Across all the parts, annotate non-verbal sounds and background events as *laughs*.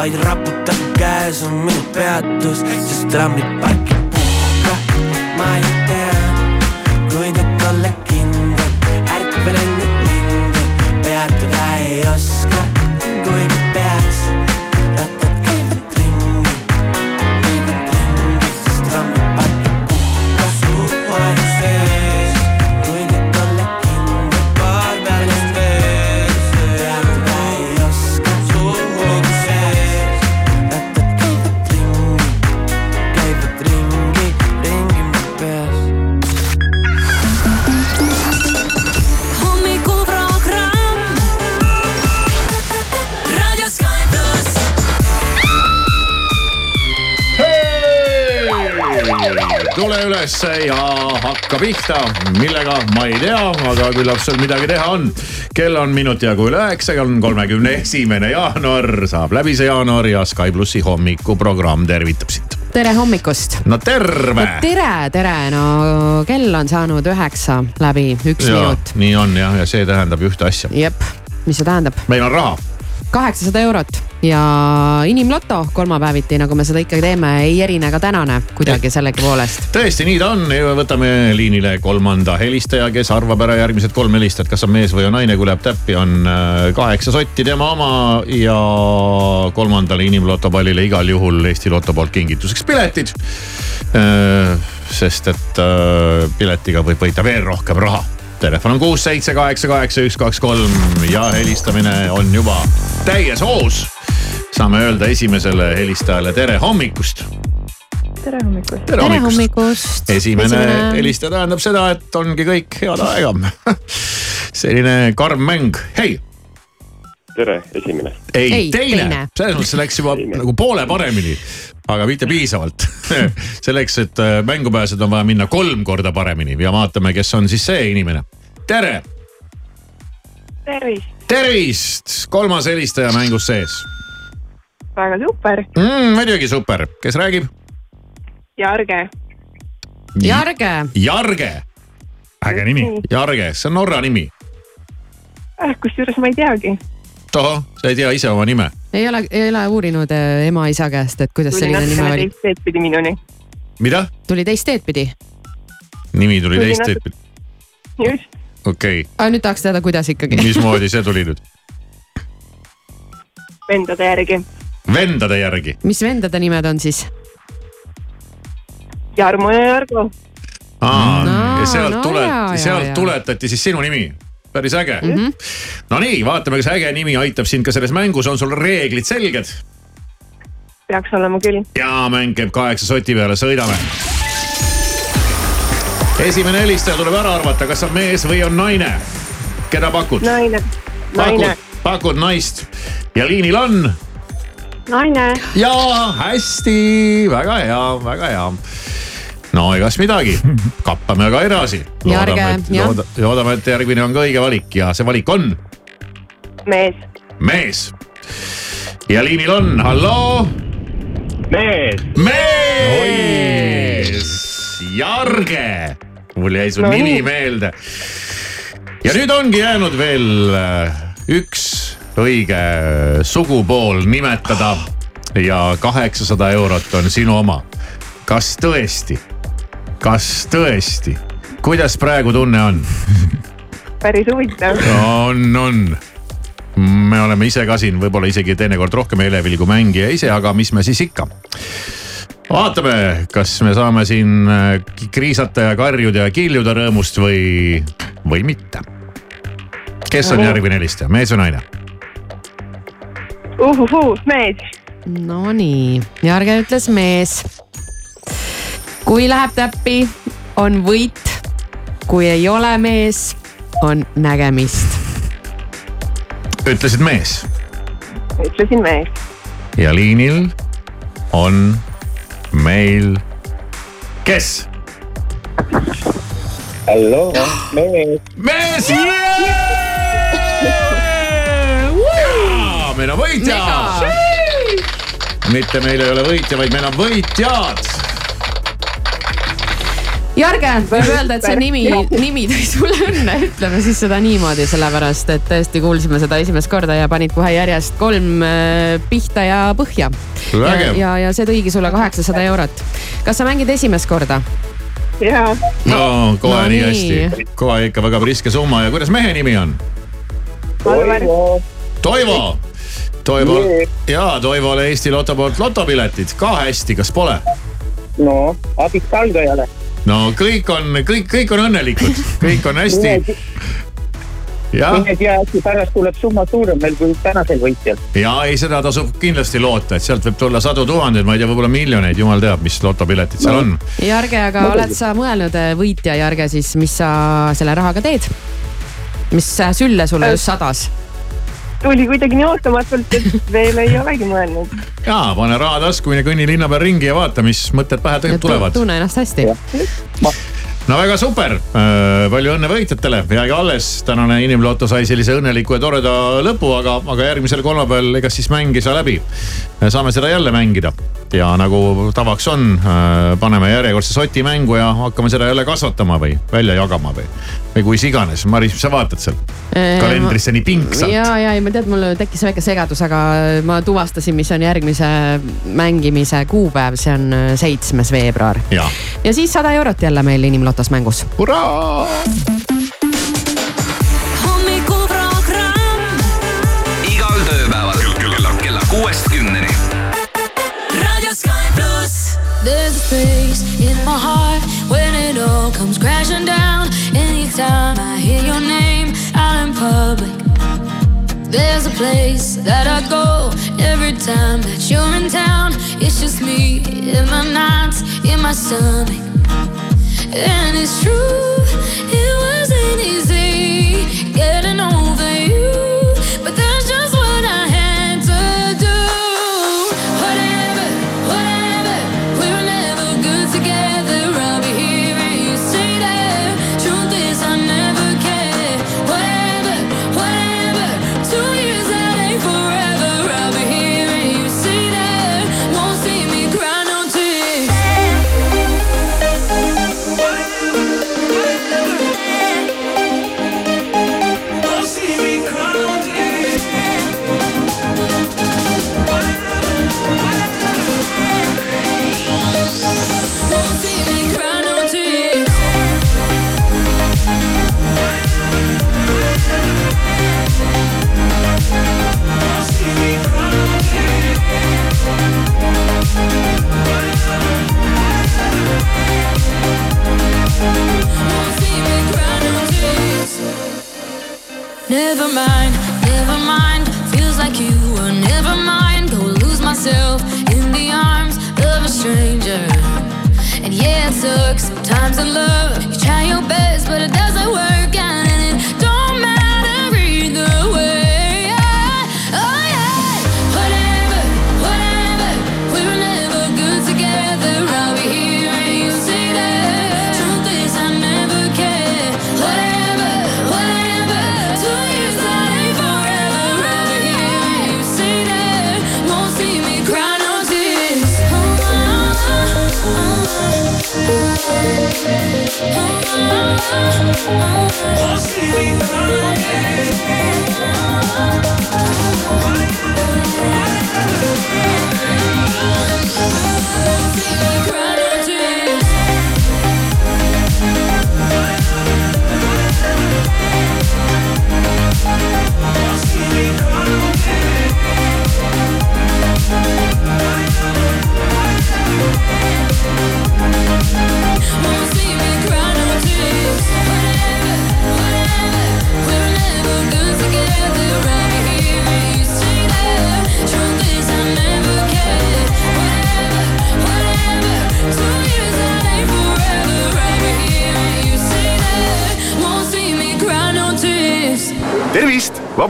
vaid raputab käes on minu peatus, sest trammid parkib ülesse ja hakka pihta, millega ma ei tea, aga küllap sul midagi teha on. kell on minut jagu üle üheksa, on kolmekümne esimene jaanuar, saab läbi see jaanuar ja Sky plussi hommikuprogramm tervitab sind. tere hommikust. no terve. tere, tere, no kell on saanud üheksa läbi, üks ja minut. nii on jah, ja see tähendab ühte asja. jep, mis see tähendab? meil on raha kaheksasada eurot ja inimloto kolmapäeviti, nagu me seda ikka teeme, ei erine ka tänane kuidagi sellegipoolest. tõesti, nii ta on, võtame liinile kolmanda helistaja, kes arvab ära järgmised kolm helistajat, kas on mees või on naine, kui läheb täppi, on äh, kaheksa sotti tema oma ja kolmandale inimlotopallile igal juhul Eesti Loto poolt kingituseks piletid. sest et äh, piletiga võib võita veel rohkem raha telefon on kuus, seitse, kaheksa, kaheksa, üks, kaks, kolm ja helistamine on juba täies hoos. Saame öelda esimesele helistajale tere hommikust. tere hommikust. tere hommikust, esimene, Esimene- helistaja tähendab seda, et ongi kõik head aega *laughs* selline karm mäng, hei. tere, esimene. ei, Ei, teine, teine. selles mõttes läks juba Teine. nagu poole paremini, aga mitte piisavalt *laughs* selleks, et äh, mängu pääseda, on vaja minna kolm korda paremini ja vaatame, kes on siis see inimene. tere, tervist, tervist, kolmas helistaja mängus sees väga super. mm,. muidugi super, kes räägib? Jarge, Jarge, Jarge, äge nimi. Jarge, see on Norra nimi. äh, kusjuures ma ei teagi. tohoh, sa ei tea ise oma nime ei ole, ei ole uurinud äh, ema-isa käest, et kuidas tuli selline nimi natukene oli? teist teed pidi minuni. mida? tuli teist teed pidi? nimi tuli Tuli teist teed, just, okei okay., aga nüüd tahaks teada, kuidas ikkagi. mismoodi see tuli nüüd? vendade järgi. Vendade järgi. mis vendade nimed on siis? Jarmo ja Jargo. aa No, ja sealt no tule sealt tuletati siis sinu nimi. päris äge mm. Mhm. -hmm. Nonii, vaatame, kas äge nimi aitab sind ka selles mängus, on sul reeglid selged? peaks olema küll. ja mäng käib kaheksa soti peale, sõidame. esimene helistaja tuleb ära arvata, kas on mees või on naine. keda pakud? naine, naine, pakud, pakud naist ja liinil on naine. ja hästi, väga hea, väga hea. no egas midagi, *laughs* kappame aga edasi. Loodame, et looda, loodame, et järgmine on ka õige valik ja see valik on mees, mees. ja liinil on, halloo, mees, mees, Jarge. mul jäi su No nimi meelde. ja nüüd ongi jäänud veel äh, üks õige sugupool nimetada ja kaheksasada eurot on sinu oma. kas tõesti, kas tõesti, kuidas praegu tunne on? päris huvitav. on, on. me oleme ise ka siin võib-olla isegi teinekord rohkem elevil kui mängija ise, aga mis me siis ikka. vaatame, kas me saame siin äh, kriisata ja karjuda ja kiljuda rõõmust või, või mitte. kes on järgmine helistaja, mees või naine? Uhuhuu, mees, Nonii, Jarge ütles mees. kui läheb täppi, on võit. kui ei ole mees, on nägemist. ütlesid mees ütlesin mees. ja liinil on meil, kes? hallo, mees, mees, meil on võitja. mitte meil ei ole võitja, vaid meil on võitjad. Jörge, võib öelda, et see nimi, nimi tõi sulle õnne, ütleme siis seda niimoodi, sellepärast et tõesti kuulsime seda esimest korda ja panid kohe järjest kolm äh, pihta ja põhja. ja ja, ja see tõigi sulle kaheksasada eurot. kas sa mängid esimest korda? ja no kohe No nii hästi, kohe ikka väga priske summa ja kuidas mehe nimi on? Alvar, Toivo. Toivo ja Toivole Eesti Loto poolt lotopiletid ka hästi, kas pole? no abiks algajale. no kõik on, kõik, kõik on õnnelikud, kõik on hästi. jah, mine tea, äkki pärast tuleb summa suurem veel kui tänasel võitjal. ja ei, seda tasub kindlasti loota, et sealt võib tulla sadu tuhandeid, ma ei tea, võib-olla miljoneid, jumal teab, mis lotopiletid seal on. Jörge, aga oled sa mõelnud, võitja Jörge siis, mis sa selle rahaga teed? mis äh, sülle sulle just sadas? Tuli kuidagi nii ootamatult, et *laughs* veel ei olegi mõelnud. ja pane raha tasku, mine kõnni linna peal ringi ja vaata, mis mõtted pähe tõ- tulevad. tunne ennast hästi. no väga super, palju õnne võitjatele, jääge alles, tänane inimloto sai sellise õnneliku ja toreda lõpu, aga, aga järgmisel kolmapäeval, ega siis mäng ei saa läbi. Saame seda jälle mängida ja nagu tavaks on, paneme järjekordse soti mängu ja hakkame seda jälle kasvatama või välja jagama või, või kuis iganes. Maris, mis sa vaatad seal kalendrisse nii pingsalt? ja, ja ei, ma tean, mul tekkis väike segadus, aga ma tuvastasin, mis on järgmise mängimise kuupäev, see on äh, seitsmes veebruar. ja, ja siis sada eurot jälle meil Inimlotos mängus. hurraa. There's a space in my heart when it all comes crashing down. Anytime I hear your name out in public, there's a place that I go every time that you're in town. It's just me in my nights, in my stomach. And it's true, it wasn't easy getting over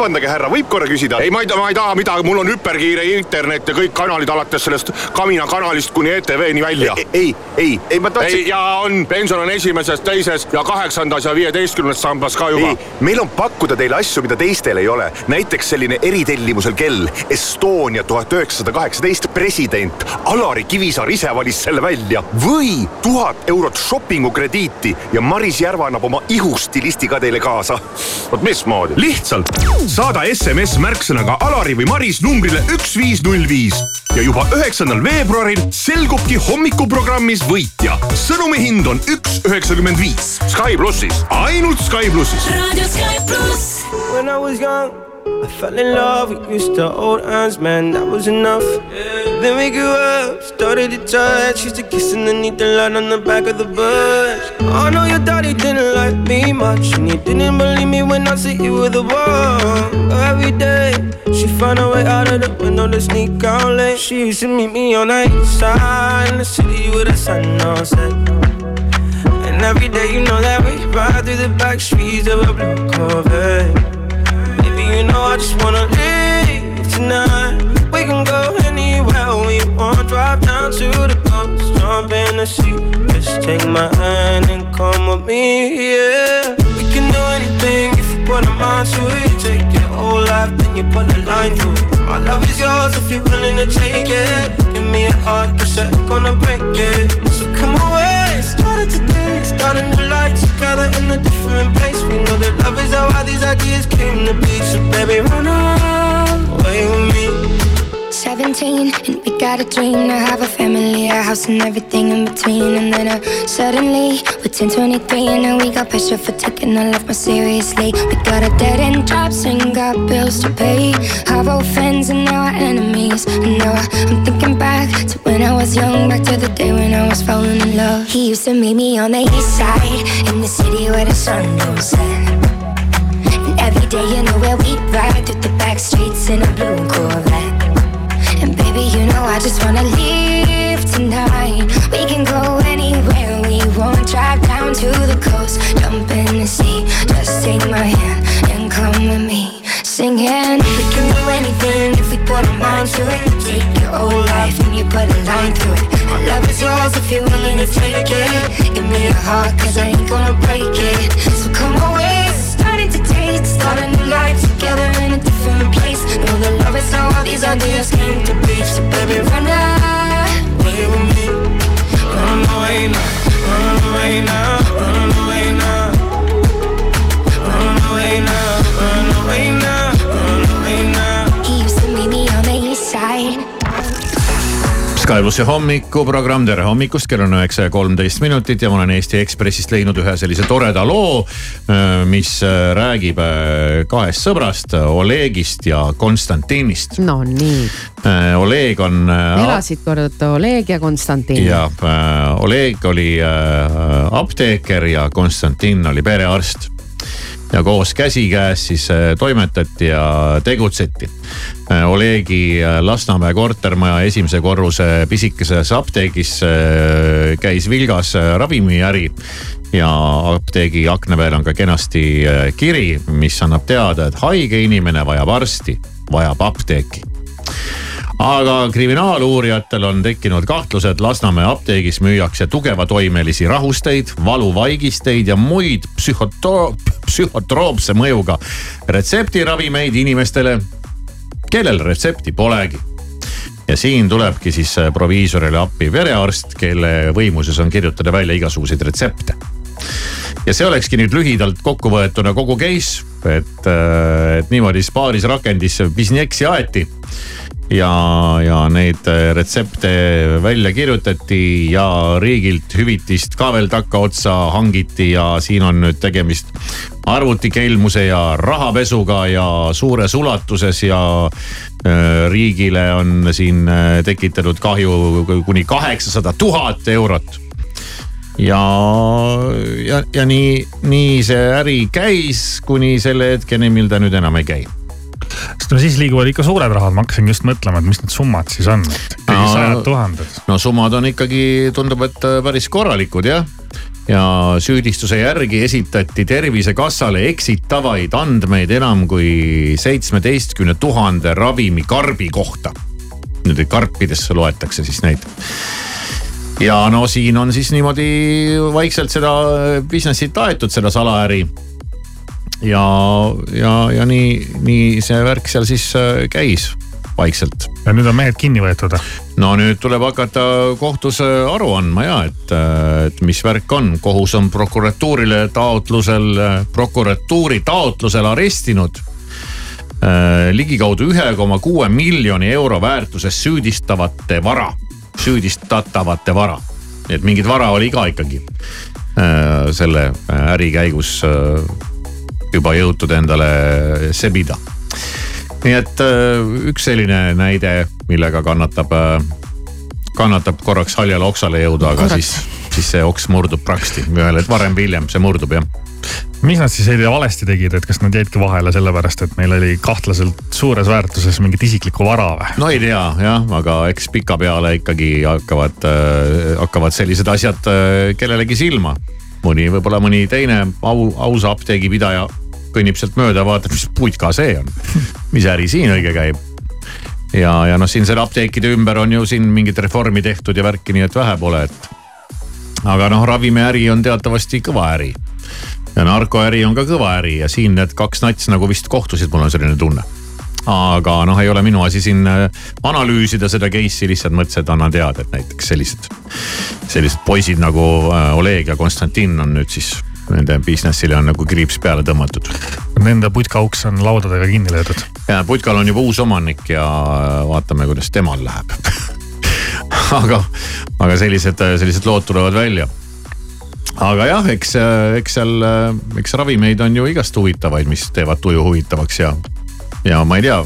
vabandage, härra, võib korra küsida? ei, ma ei taha, ma ei taha midagi, mul on hüperkiire internet ja kõik kanalid alates sellest Kamina kanalist kuni ETV-ni välja. ei, ei, ei ma tahtsin. ei ja on, pension on esimeses, teises ja kaheksandas ja viieteistkümnes sambas ka juba. meil on pakkuda teile asju, mida teistel ei ole. näiteks selline eritellimusel kell Estonia tuhat üheksasada kaheksateist president Alari Kivisaar ise valis selle välja või tuhat eurot shopping'u krediiti ja Maris Järva annab oma ihustilisti ka teile kaasa. vot mismoodi? lihtsalt saada SMS märksõnaga Alari või Maris numbrile üks viis null viis ja juba üheksandal veebruaril selgubki hommikuprogrammis võitja. sõnumi hind on üks üheksakümmend viis. Sky plussis. ainult Sky plussis. Radio Sky Plus. When I was young, I fell in love. We used to hold hands, man, that was enough. Then we grew up, started to touch. Used to kiss underneath the light on the back of the bus. I know your daddy didn't like me much, and he didn't believe me when I said you were the one. Every day, she found a way out of the window to sneak out late. She used to meet me on the east side in the city with a sun on set. And every day, you know that we ride through the back streets of a blue Corvette. You know I just wanna leave tonight. We can go anywhere we want. Drive down to the coast, jump in the sea. Just take my hand and come with me, yeah. We can do anything if you put a mind to it. Take your whole life, then you put a line through it. My love is yours if you're willing to take it. Give me a heart, cause I'm gonna break it. So come away, starting to life together in a different place. We know that love is how all these ideas came to be. So baby, run away with me. 17 and we got a dream to have a family, a house and everything in between. And then uh, suddenly we're 10, 23 and now we got pressure for taking our life more seriously. We got a dead end jobs and got bills to pay. Our old friends and now our enemies. And now I- I'm thinking back to when I was young, back to the day when I was falling in love. He used to meet me on the east side in the city where the sun don't set. And every day, you know where we ride through the back streets in a blue Corvette. I just wanna leave tonight. We can go anywhere we want. Drive down to the coast, jump in the sea. Just take my hand and come with me. Singing, we can do anything if we put our minds to it. Take your whole life and you put a line through it. My love is yours if you're willing to take it. Give me a heart, cause I ain't gonna break it. So come away, starting to date, start a new life together in a different place. Know the love is how all these ideas came to be. So baby, run away with me. Run away now, run away now, run away Sky plussi hommikuprogramm, tere hommikust, kell on üheksa ja kolmteist minutit ja ma olen Eesti Ekspressist leidnud ühe sellise toreda loo, mis äh, räägib äh, kahest sõbrast, Olegist ja Konstantinist. no nii, Oleg on. elasid kord Oleg ja Konstantin. ja äh, Oleg oli äh, apteeker ja Konstantin oli perearst ja koos käsikäes siis äh, toimetati ja tegutseti. Olegi äh, Lasnamäe kortermaja esimese korruse pisikeses apteegis äh, käis vilgas äh, ravimiäri ja apteegi akna peal on ka kenasti äh, kiri, mis annab teada, et haige inimene vajab arsti, vajab apteeki aga kriminaaluurijatel on tekkinud kahtlused, Lasnamäe apteegis müüakse tugevatoimelisi rahusteid, valuvaigisteid ja muid psühhoto-, psühhotroopse mõjuga retseptiravimeid inimestele, kellel retsepti polegi. Ja siin tulebki siis äh, proviisorile appi perearst, kelle võimuses on kirjutada välja igasuguseid retsepte. Ja see olekski nüüd lühidalt kokkuvõetuna kogu case, et, et niimoodi siis paaris rakendis Bizneksi aeti ja, ja neid äh, retsepte välja kirjutati ja riigilt hüvitist ka veel takkaotsa hangiti ja siin on nüüd tegemist arvutikelmuse ja rahapesuga ja suures ulatuses ja äh, riigile on siin äh, tekitanud kahju kuni kaheksasada tuhat eurot. Ja, ja, ja nii, nii see äri käis kuni selle hetkeni, mil ta nüüd enam ei käi sest no siis liiguvad ikka suured rahad, ma hakkasin just mõtlema, et mis need summad siis on, et ikkagi No- sajad tuhanded. no summad on ikkagi, tundub, et äh, päris korralikud jah. ja süüdistuse järgi esitati Tervisekassale eksitavaid andmeid enam kui seitsmeteistkümne tuhande ravimikarbi kohta. Nende karpidesse loetakse siis neid ja no siin on siis niimoodi vaikselt seda business'it aetud, seda salaäri. Ja, ja, ja nii, nii see värk seal siis äh, käis vaikselt. ja nüüd on mehed kinni võetud? no nüüd tuleb hakata kohtus äh, aru andma ja, et, äh, et mis värk on. kohus on prokuratuurile taotlusel, prokuratuuri taotlusel arestinud ligikaudu ühe koma kuue miljoni euro väärtuses süüdistavate vara süüdistatavate vara. et mingit vara oli ka ikkagi äh, selle äh, äri käigus äh, juba jõutud endale sebida. nii et üks selline näide, millega kannatab, kannatab korraks haljale oksale jõuda, aga korraks. siis, siis see oks murdub praksti ühel hetkel, varem või hiljem see murdub jah mis nad siis valesti tegid, et kas nad jäidki vahele sellepärast, et meil oli kahtlaselt suures väärtuses mingit isiklikku vara või? no ei tea jah, aga eks pikapeale ikkagi hakkavad äh,, hakkavad sellised asjad äh, kellelegi silma. mõni, võib-olla mõni teine au, ausa apteegipidaja kõnnib sealt mööda, vaatab, mis putka see on. mis äri siin õige käib ja, ja noh, siin selle apteekide ümber on ju siin mingit reformi tehtud ja värki, nii et vähe pole, et. aga noh, ravimiäri on teatavasti kõva äri ja narkoäri on ka kõva äri ja siin need kaks nats nagu vist kohtusid, mul on selline tunne. aga noh, ei ole minu asi siin äh, analüüsida seda case'i, lihtsalt mõtlesin, et annan teada, et näiteks sellised, sellised poisid nagu äh, Oleg ja Konstantin on nüüd siis nende business'ile on nagu kriips peale tõmmatud. Nende putkauks on laudadega kinni löödud. ja putkal on juba uus omanik ja äh, vaatame, kuidas temal läheb *laughs* aga, aga sellised, sellised lood tulevad välja aga jah, eks, eks seal, eks ravimeid on ju igast huvitavaid, mis teevad tuju huvitavaks ja, ja ma ei tea,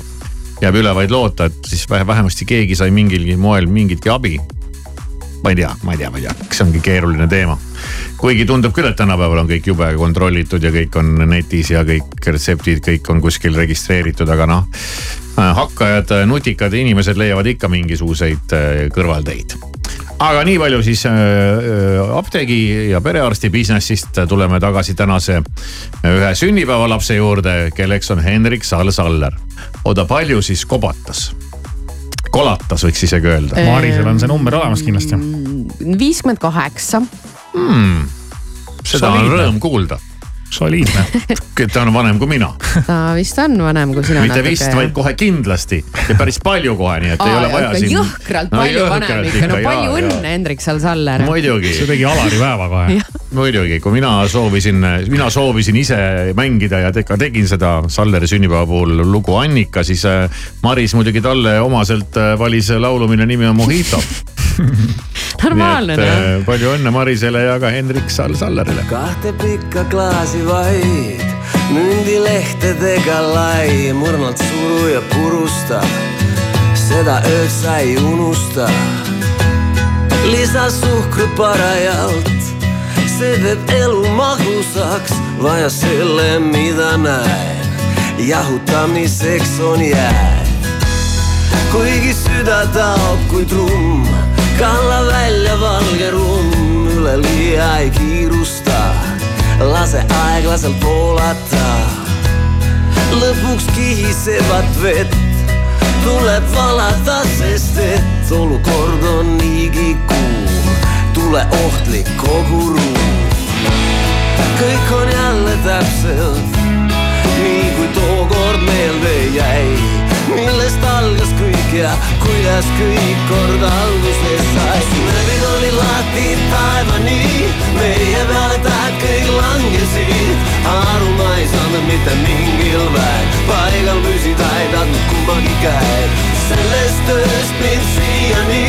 jääb üle vaid loota, et siis vähemasti keegi sai mingilgi moel mingitki abi. Ma ei tea, ma ei tea, ma ei tea, eks see ongi keeruline teema. kuigi tundub küll, et tänapäeval on kõik jube kontrollitud ja kõik on netis ja kõik retseptid, kõik on kuskil registreeritud, aga noh. hakkajad, nutikad inimesed leiavad ikka mingisuguseid kõrvalteid aga nii palju siis äh, äh, apteegi ja perearsti business'ist tuleme tagasi tänase äh, ühe sünnipäevalapse juurde, kelleks on Hendrik Sall-Saller. oota, palju siis kobatas? Kolatas võiks isegi öelda. Marisel on see number olemas kindlasti. viiskümmend kaheksa. Hmm. seda Soliidne. on rõõm kuulda soliidne *laughs* ta on vanem kui mina. ta vist on vanem kui sina. mitte vist, vaid kohe kindlasti ja päris palju kohe, nii et Aa, ei ole vaja siin. jõhkralt no, palju jõhkralt vanem ikka, no palju ja, õnne, Hendrik Sall-Saller. muidugi. see tegi Alari päeva kohe. muidugi, kui mina soovisin, mina soovisin ise mängida ja ka tegin seda Salleri sünnipäeva puhul lugu Annika, siis äh, Maris muidugi talle omaselt äh, valis laulu, mille nimi on Mojito *laughs* *laughs* normaalne noh. palju õnne Marisele ja ka Hendrik Sall-Sallerile. kahte pikka klaasi vaid, mündilehtedega lai, mõrnalt suru ja purusta. seda ööd sa ei unusta. lisa suhkru parajalt, see teeb elu magusaks, vaja selle, mida näen. jahutamiseks on jääd kuigi süda taob kui trumm kalla välja valge ruum, üleliia ei kiirusta, lase aeglaselt voolata. lõpuks kihisevat vett tuleb valada, sest et olukord on niigi kuum, tule ohtlik kogu ruum. kõik on jälle täpselt nii kui tookord meelde jäi algas kõik ja kuidas kõik kord alguse sai. närvid olid lahti taevani, meie peale tähed kõik langesid. aru ma ei saanud mitte mingil väel, paigal püsida ei tahtnud kumbagi käed. sellest ööst mind siiani,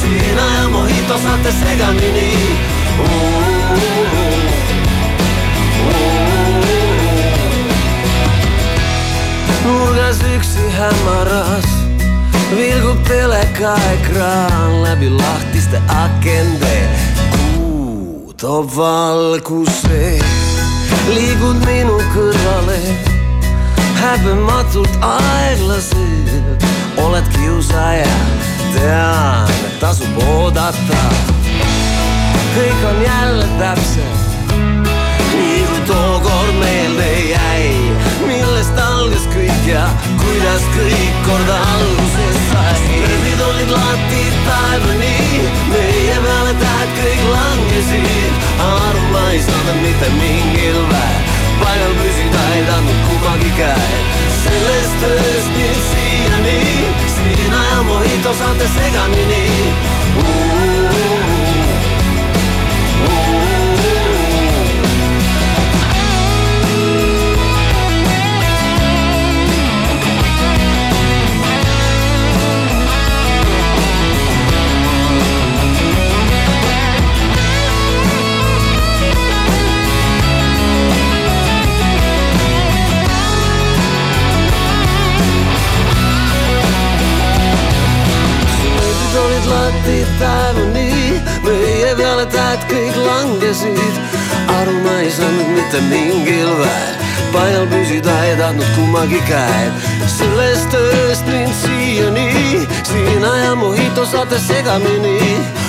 sina ja mojito saate segamini uh,. Uh, uh, nurgas vilgub telekaekraan läbi lahtiste akende. kuu toob valguse, liigud minu kõrvale häbematult aeglaselt, oled kiusaja, tean, et tasub oodata kõik on jälle täpselt nii kui tookord meelde jäi, millest algas kõik ja kuidas kõik kord alguse sai. trepid olid latid taevani, meie peale tähed kõik langesid, aru ma ei saanud mitte mingil väel, paigal püsida ei tahtnud kummagi käed, sellest ööst nüüd siiani, sina ja mojito saate segamini uh,. Tähed kõik langesid. aru ma ei saanud mitte mingil väel, paigal püsida ei tahtnud kummagi käed. sellest ööst mind siiani, sina ja mojito saate segamini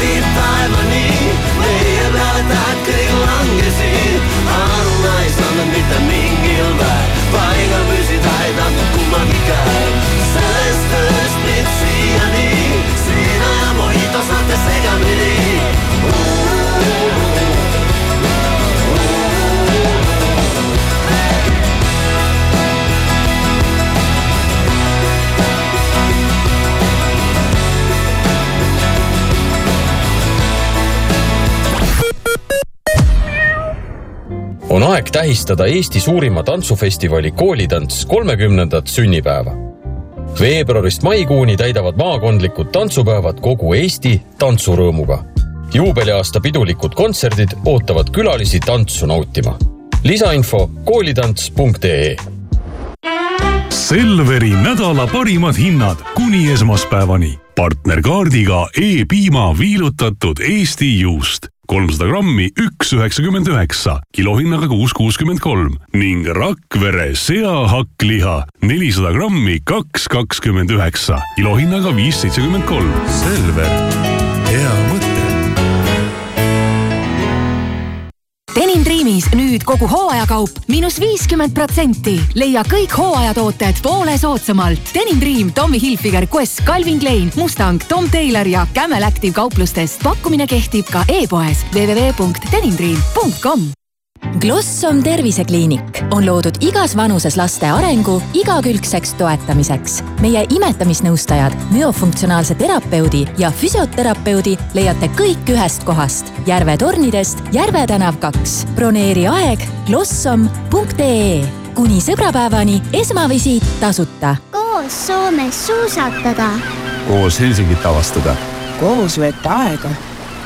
latid taevani, meie peale tähed kõik langesid. aru ma ei saanud mitte mingil väel, paigal püsida ei tahtnud kummagi käed. sellest ööst nüüd siiani, sina ja mojito saate segamini uh,. On aeg tähistada Eesti suurima tantsufestivali Koolitants kolmekümnendat sünnipäeva. veebruarist maikuuni täidavad maakondlikud tantsupäevad kogu Eesti tantsurõõmuga. Juubeliaasta pidulikud kontserdid ootavad külalisi tantsu nautima. lisainfo koolitants.ee Selveri nädala parimad hinnad kuni esmaspäevani. partnerkaardiga E-piima viilutatud Eesti juust kolmsada grammi, üks üheksakümmend üheksa, kilohinnaga kuus kuuskümmend kolm ning Rakvere seahakkliha nelisada grammi, kaks kakskümmend üheksa, kilohinnaga viis seitsekümmend kolm. Selver, hea mõte. Denim Dreamis nüüd kogu hooajakaup miinus viiskümmend protsenti. leia kõik hooajatooted poole soodsamalt. Denim Dream, Tommy Hilfiger, Quest, Calvin Klein, Mustang, Tom Taylor ja Camel Active kauplustest. pakkumine kehtib ka e-poes www.denimdream.com Glossom tervisekliinik on loodud igas vanuses laste arengu igakülgseks toetamiseks. meie imetamisnõustajad, müofunktsionaalse terapeudi ja füsioterapeudi leiate kõik ühest kohast. Järve tornidest Järve tänav kaks. broneeri aeg glossom.ee kuni sõbrapäevani esmavisiit tasuta. koos Soomes suusatada. koos Helsingit avastada. koos veeta aega,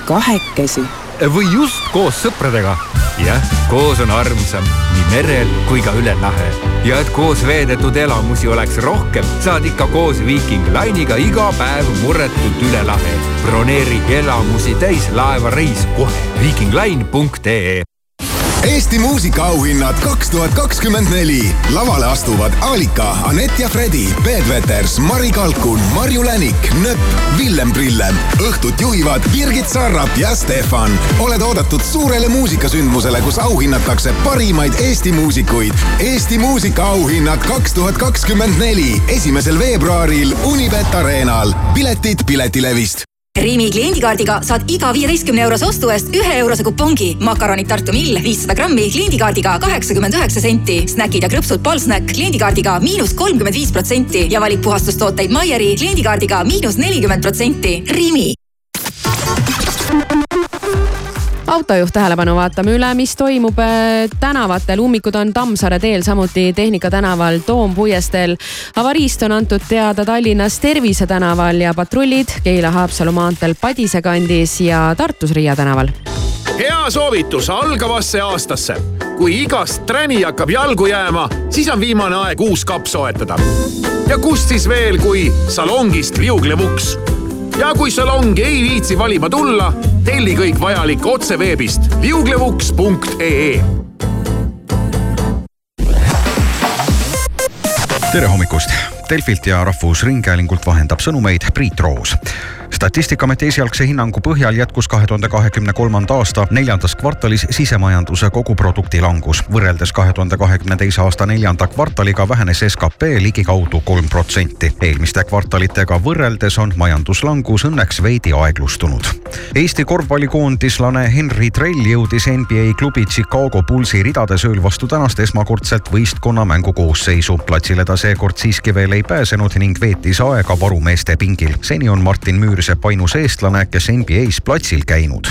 kahekesi või just koos sõpradega. jah, koos on armsam nii merel kui ka üle lahe. ja et koos veedetud elamusi oleks rohkem, saad ikka koos Viiking Line'iga iga päev murretult üle lahe. broneeri elamusi täis laevareis kohe viikingline.ee Eesti muusikaauhinnad kaks tuhat kakskümmend neli. lavale astuvad Alika, Anett ja Fredi, Peet Veters, Mari Kalkun, Marju Länik, Nööp, Villem Prillem. õhtut juhivad Birgit Sarrap ja Stefan. oled oodatud suurele muusikasündmusele, kus auhinnatakse parimaid Eesti muusikuid. Eesti muusikaauhinnad kaks tuhat kakskümmend neli, esimesel veebruaril Unibet Arenal. piletid Piletilevist Rimi kliendikaardiga saad iga viieteistkümne eurose ostu eest ühe eurose kupongi. makaronid Tartu Mill viissada grammi kliendikaardiga kaheksakümmend üheksa senti. snäkid ja krõpsud Polsnäkk kliendikaardiga miinus kolmkümmend viis protsenti ja valik puhastustooteid Maieri kliendikaardiga miinus nelikümmend protsenti. Rimi autojuht tähelepanu, vaatame üle, mis toimub äh, tänavatel. ummikud on Tammsaare teel, samuti Tehnika tänaval, Toompuiesteel. avariist on antud teada Tallinnas Tervise tänaval ja patrullid Keila-Haapsalu maanteel Padise kandis ja Tartus Riia tänaval hea soovitus algavasse aastasse. kui igast träni hakkab jalgu jääma, siis on viimane aeg uus kapp soetada. ja kust siis veel, kui salongist liuglev uks. Ja kui salongi ei viitsi valima tulla, telli kõik vajalik otse veebist liuglevuks.ee tere hommikust! Delfilt ja Rahvusringhäälingult vahendab sõnumeid Priit Roos statistikaameti esialgse hinnangu põhjal jätkus kahe tuhande kahekümne kolmanda aasta neljandas kvartalis sisemajanduse koguprodukti langus. võrreldes kahe tuhande kahekümne teise aasta neljanda kvartaliga vähenes skp ligikaudu kolm protsenti. eelmiste kvartalitega võrreldes on majanduslangus õnneks veidi aeglustunud. Eesti korvpallikoondislane Henry Trell jõudis NBA klubi Chicago Bullsi ridades ööl vastu tänast esmakordselt võistkonna mängukoosseisu. platsile ta seekord siiski veel ei pääsenud ning veetis aega varumeeste pingil. seni on Martin Müür sepp ainus eestlane, kes NBA-s platsil käinud.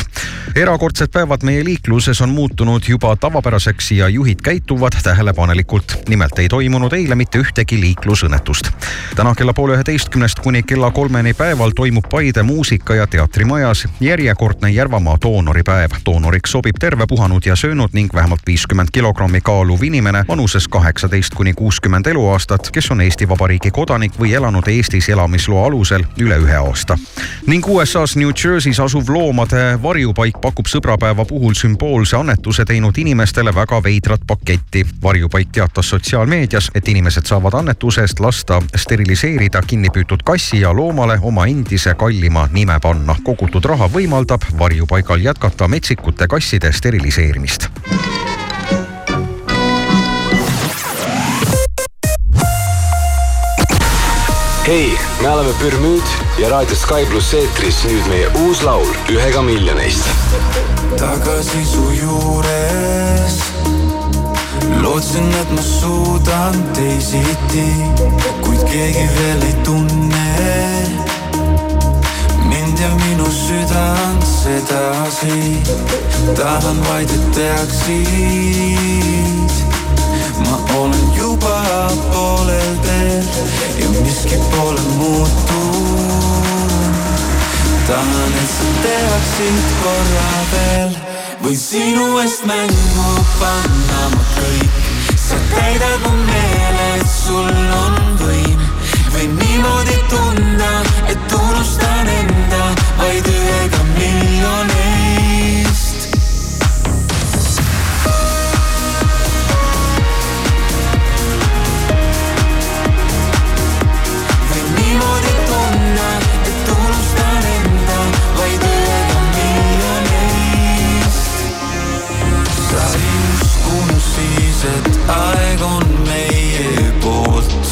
erakordsed päevad meie liikluses on muutunud juba tavapäraseks ja juhid käituvad tähelepanelikult. nimelt ei toimunud eile mitte ühtegi liiklusõnnetust. täna kella poole üheteistkümnest kuni kella kolmeni päeval toimub Paide muusika- ja teatrimajas järjekordne Järvamaa doonoripäev. doonoriks sobib terve puhanud ja söönud ning vähemalt viiskümmend kilogrammi kaaluv inimene vanuses kaheksateist kuni kuuskümmend eluaastat, kes on Eesti Vabariigi kodanik või elanud Eestis elamisloa alusel üle ühe aasta ning USA-s New Jersey's asuv loomade varjupaik pakub sõbrapäeva puhul sümboolse annetuse teinud inimestele väga veidrat paketti. varjupaik teatas sotsiaalmeedias, et inimesed saavad annetuse eest lasta steriliseerida kinnipüütud kassi ja loomale oma endise kallima nime panna. kogutud raha võimaldab varjupaigal jätkata metsikute kasside steriliseerimist. Hei, me oleme Pürmüüd ja raadio Sky pluss eetris nüüd meie uus laul Ühega miljoneist. tagasi su juures. lootsin, et ma suudan teisiti, kuid keegi veel ei tunne mind ja minu südant sedasi. tahan vaid, et teaksid, ma olen juba poolel teel ja miski pole muutunud. tahan, et sa teaksid korra veel või sinu eest mängu panna ma kõik. sa täidad mu meele, et sul on võim või niimoodi tunda, et unustan enda vaid ühega miljoneist. Et aeg on meie poolt.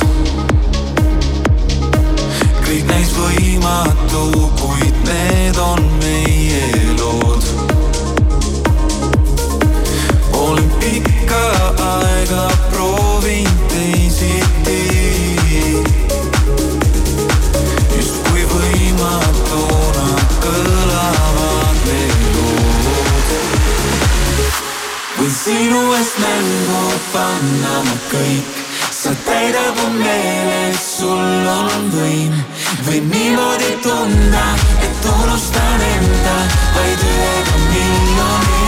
kõik näis võimatu, kuid need on meie lood. olen pikka aega panna ma kõik, sa täidad mu meele, et sul on võim. võin niimoodi tunda, et unustan enda vaid ühega miljoneist.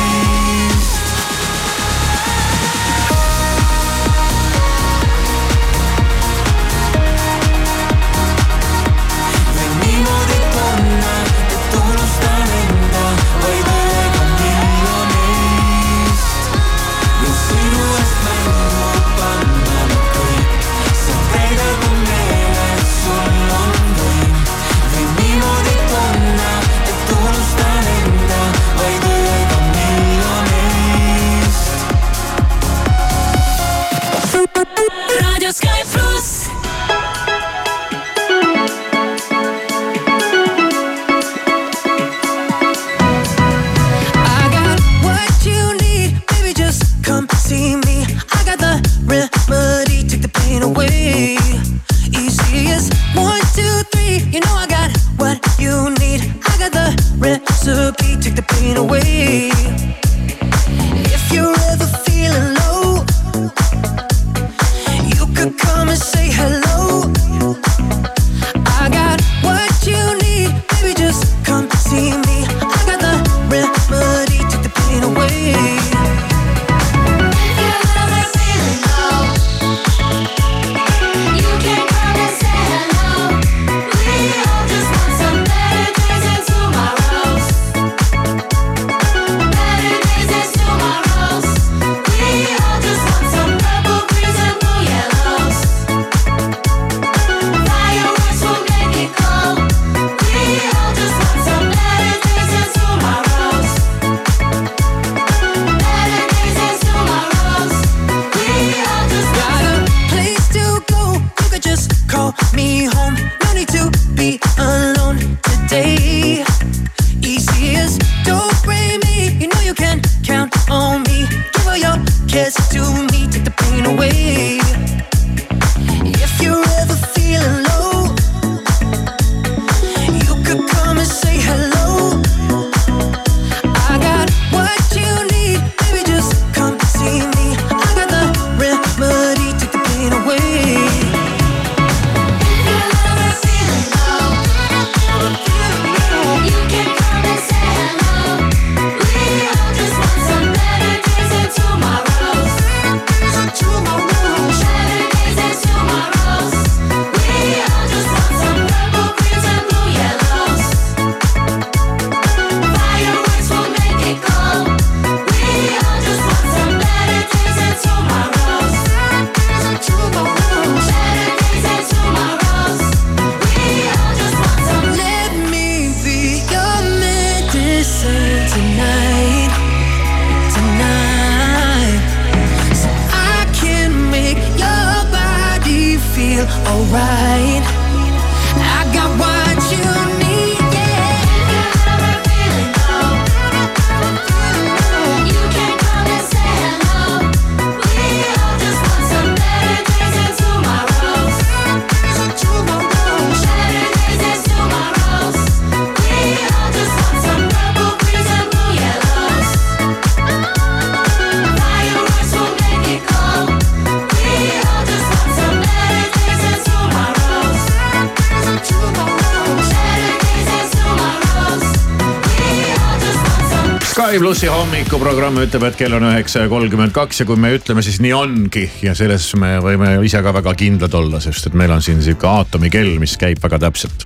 Sky plussi hommikuprogramm ütleb, et kell on üheksa ja kolmkümmend kaks ja kui me ütleme, siis nii ongi ja selles me võime ise ka väga kindlad olla, sest et meil on siin sihuke aatomikell, mis käib väga täpselt.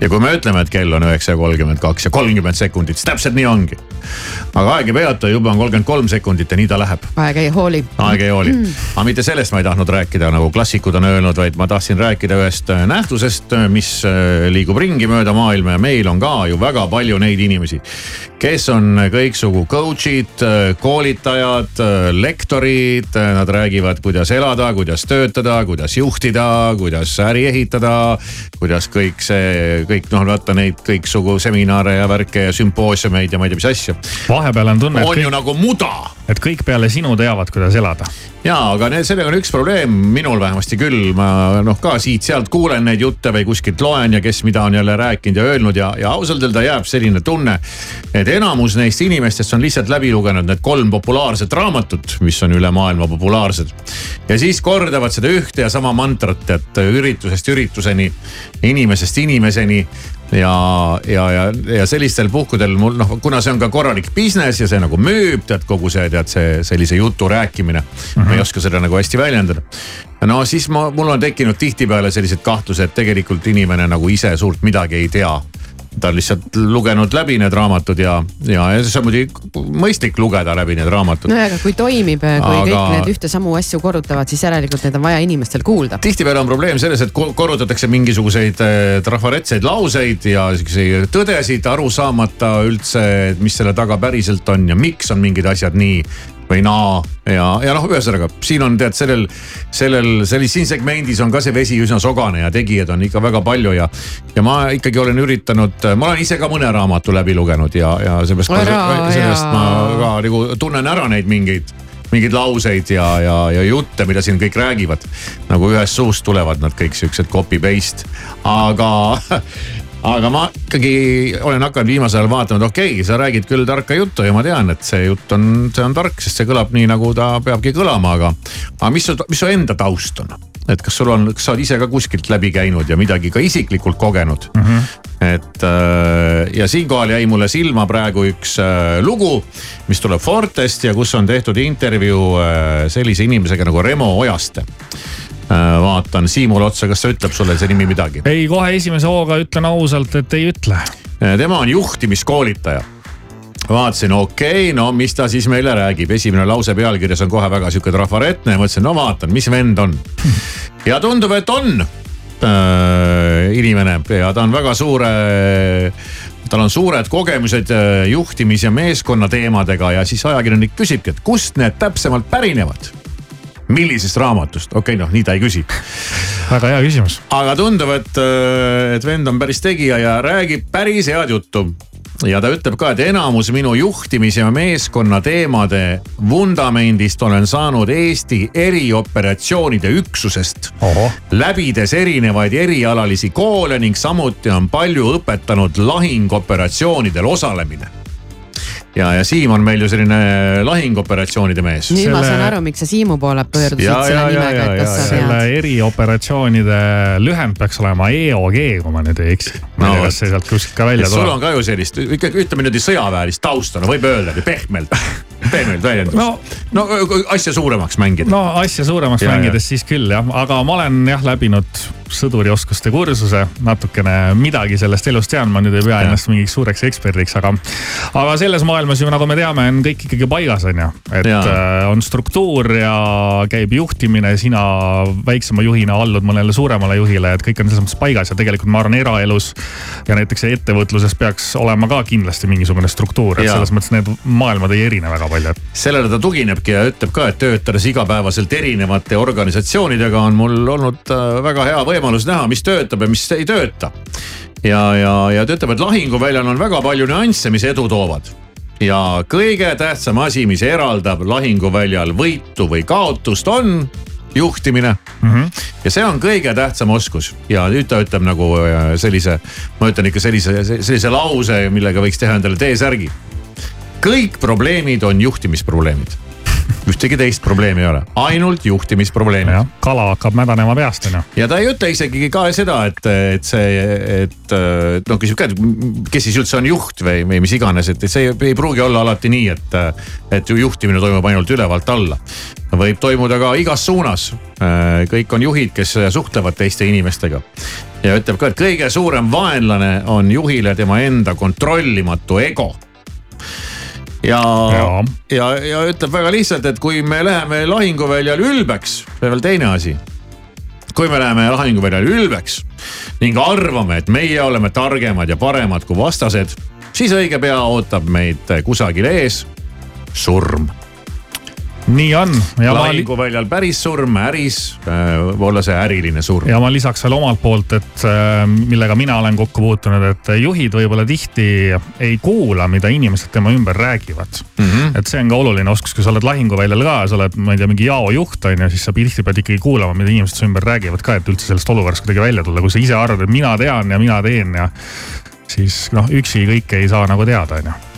ja kui me ütleme, et kell on üheksa ja kolmkümmend kaks ja kolmkümmend sekundit, siis täpselt nii ongi. aga aeg ei peata, juba on kolmkümmend kolm sekundit ja nii ta läheb. aeg ei hooli. aeg ei hooli Mm. aga mitte sellest ma ei tahtnud rääkida, nagu klassikud on öelnud, vaid ma tahtsin rääkida ühest äh, nähtusest, mis äh, liigub ringi mööda maailma ja meil on ka ju väga palju neid inimesi, kes on kõiksugu coach'id, koolitajad, lektorid, nad räägivad, kuidas elada, kuidas töötada, kuidas juhtida, kuidas äri ehitada, kuidas kõik see, kõik noh, vaata neid kõiksugu seminare ja värke ja sümpoosiumeid ja ma ei tea, mis asju. vahepeal on tunne, on et ju kõik, nagu muda et kõik peale sinu teavad, kuidas elada. ja aga need, sellega on üks probleem, minul vähemasti küll, ma noh ka siit-sealt kuulen neid jutte või kuskilt loen ja kes mida on jälle rääkinud ja öelnud ja, ja ausalt öelda jääb selline tunne. et enamus neist inimestest on lihtsalt läbi lugenud need kolm populaarset raamatut, mis on üle maailma populaarsed. ja siis kordavad seda ühte ja sama mantrat, et üritusest ürituseni, inimesest inimeseni ja, ja, ja, ja sellistel puhkudel mul noh, kuna see on ka korralik business ja see nagu müüb, tead kogu see, tead see sellise jutu rääkimine mm. -hmm. ma ei oska seda nagu hästi väljendada. no siis ma, mul on tekkinud tihtipeale sellised kahtlused, et tegelikult inimene nagu ise suurt midagi ei tea ta on lihtsalt lugenud läbi need raamatud ja, ja, ja see on muidugi mõistlik lugeda läbi need raamatud no ja, aga kui toimib, kui Aga- kõik need ühte samu asju korrutavad, siis järelikult need on vaja inimestel kuulda. tihtipeale on probleem selles, et ko- korrutatakse mingisuguseid äh, trafaretseid lauseid ja siukseid tõdesid aru saamata üldse, mis selle taga päriselt on ja miks on mingid asjad nii või naa ja, ja noh, ühesõnaga siin on tead sellel, sellel, selles siin segmendis on ka see vesi üsna sogane ja tegijaid on ikka väga palju ja. ja ma ikkagi olen üritanud, ma olen ise ka mõne raamatu läbi lugenud ja, ja Ära, sellest jaa. ma ka nagu tunnen ära neid mingeid mingeid lauseid ja, ja, ja jutte, mida siin kõik räägivad. nagu ühest suust tulevad nad kõik siuksed copy paste, aga, *laughs* aga ma ikkagi olen hakanud viimasel ajal vaatama, et okei okay,, sa räägid küll tarka juttu ja ma tean, et see jutt on, see on tark, sest see kõlab nii, nagu ta peabki kõlama, aga. aga mis su, mis su enda taust on? et kas sul on, kas sa oled ise ka kuskilt läbi käinud ja midagi ka isiklikult kogenud mm? -hmm. et äh, ja siinkohal jäi mulle silma praegu üks äh, lugu, mis tuleb Fortest ja kus on tehtud intervjuu äh, sellise inimesega nagu Remo Ojaste. Vaatan Siimule otsa, kas see ütleb sulle see nimi midagi? ei, kohe esimese hooga ütlen ausalt, et ei ütle. tema on juhtimiskoolitaja vaatasin, okei okay,, no mis ta siis meile räägib, esimene lause pealkirjas on kohe väga sihuke trafaretne ja mõtlesin, no vaatan, mis vend on. ja tundub, et on äh, inimene ja ta on väga suure tal on suured kogemused äh, juhtimis- ja meeskonnateemadega ja siis ajakirjanik küsibki, et kust need täpsemalt pärinevad millisest raamatust, okei okay, noh, nii ta ei küsi. väga hea küsimus. aga tundub, et, et vend on päris tegija ja räägib päris head juttu ja ta ütleb ka, et enamus minu juhtimis- ja meeskonna teemade vundamendist olen saanud Eesti erioperatsioonide üksusest. läbides erinevaid erialalisi koole ning samuti on palju õpetanud lahingoperatsioonidel osalemine. ja, ja Siim on meil ju selline lahingoperatsioonide mees. nüüd ma saan aru, miks sa Siimu poole pöördusid Ja, selle ja, ja, nimega, ja, et kas ja, sa selle tead. erioperatsioonide lühend peaks olema EOG, kui ma nüüd ei eksi. ma ei tea, kas see sealt kuskilt ka välja sul on tuleb. ka ju sellist, ütleme niimoodi sõjaväelist tausta, no võib öelda pehmelt, pehmelt väljendus No. no,. no asja suuremaks mängida. no asja suuremaks Ja, mängides siis küll jah, aga ma olen jah läbinud sõdurioskuste kursuse, natukene midagi sellest elust tean, ma nüüd ei pea ennast mingiks suureks eksperdiks, aga. aga selles maailmas ju nagu me teame, on kõik ikkagi paigas, on ju. et ja. Äh, on struktuur ja käib juhtimine, sina väiksema juhina allud mõnele suuremale juhile, et kõik on selles mõttes paigas ja tegelikult ma arvan, eraelus ja näiteks ettevõtluses peaks olema ka kindlasti mingisugune struktuur, et ja. selles mõttes need maailmad ei erine väga palju. sellele ta tuginebki ja ütleb ka, et töötades igapäevaselt erinevate organisatsioonidega on mul olnud äh, väga hea võimalus näha, mis töötab ja mis ei tööta. ja, ja, ja ta ütleb, et lahinguväljal on väga palju nüansse, mis edu toovad ja kõige tähtsam asi, mis eraldab lahinguväljal võitu või kaotust, on juhtimine mm. -hmm. ja see on kõige tähtsam oskus ja nüüd ta ütleb nagu äh, sellise, ma ütlen ikka sellise, sellise lause, millega võiks teha endale T-särgi. kõik probleemid on juhtimisprobleemid ühtegi teist probleemi ei ole, ainult juhtimisprobleemid. kala hakkab mädanema peast on ju. ja ta ei ütle isegi ka seda, et, et see, et noh, küsib ka, et kes siis üldse on juht või, või mis iganes, et see ei, ei pruugi olla alati nii, et, et juhtimine toimub ainult ülevalt alla. võib toimuda ka igas suunas. kõik on juhid, kes suhtlevad teiste inimestega ja ütleb ka, et kõige suurem vaenlane on juhile tema enda kontrollimatu ego ja, ja., ja, ja ütleb väga lihtsalt, et kui me läheme lahinguväljal ülbeks, see on veel teine asi. kui me läheme lahinguväljal ülbeks ning arvame, et meie oleme targemad ja paremad kui vastased, siis õige pea ootab meid kusagil ees surm nii on. lahinguväljal päris surm, äris äh, olla see äriline surm. ja ma lisaks veel omalt poolt, et äh, millega mina olen kokku puutunud, et juhid võib-olla tihti ei kuula, mida inimesed tema ümber räägivad mm. -hmm. et see on ka oluline oskus, kui sa oled lahinguväljal ka, sa oled, ma ei tea, mingi jaojuht on ju, siis sa tihti pead ikkagi kuulama, mida inimesed su ümber räägivad ka, et üldse sellest olukorrast kuidagi välja tulla, kui sa ise arvad, et mina tean ja mina teen ja siis noh, üksi kõike ei saa nagu teada, on ju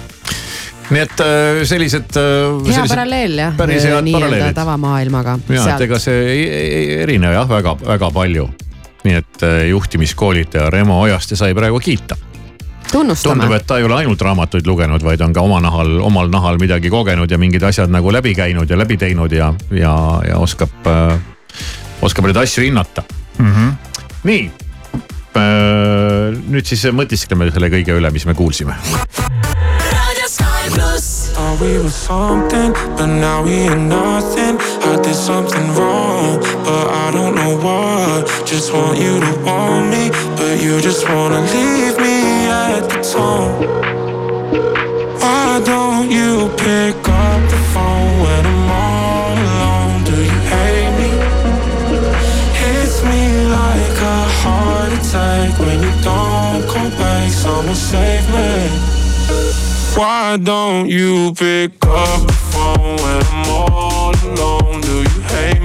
nii et äh, sellised. Äh, hea paralleel jah, nii-öelda tavamaailmaga. ja, et ega see ei, ei erine jah väga, väga palju. nii et äh, juhtimiskoolitaja Remo Ojaste sai praegu kiita tunnustame. tundub, et ta ei ole ainult raamatuid lugenud, vaid on ka oma nahal, omal nahal midagi kogenud ja mingid asjad nagu läbi käinud ja läbi teinud ja, ja, ja oskab äh,, oskab neid asju hinnata mm. -hmm. nii äh,, nüüd siis mõtiskleme selle kõige üle, mis me kuulsime Thought we were something, but now we ain't nothing. I did something wrong, but I don't know what. Just want you to want me, but you just wanna leave me at the tone. Why don't you pick up the phone when I'm all alone? Do you hate me? Hits me like a heart attack when you don't come back. Someone save me. Why don't you pick up the phone when I'm all alone? Do you hate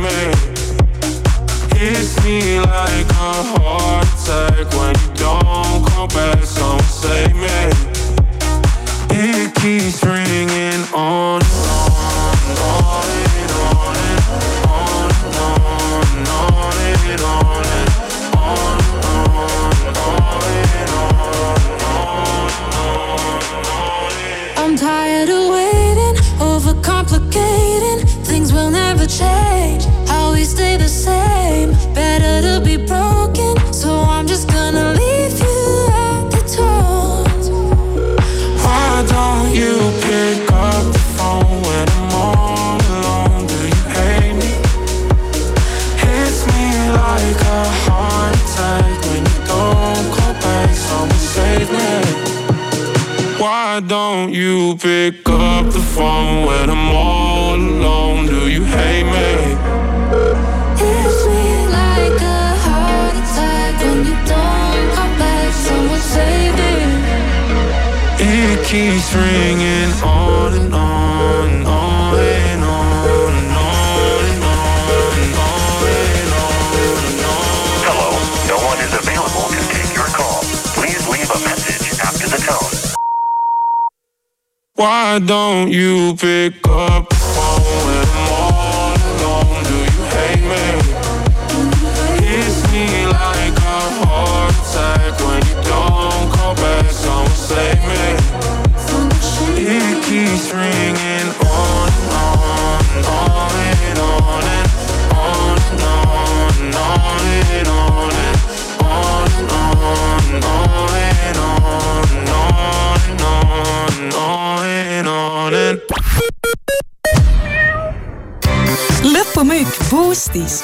Boostis.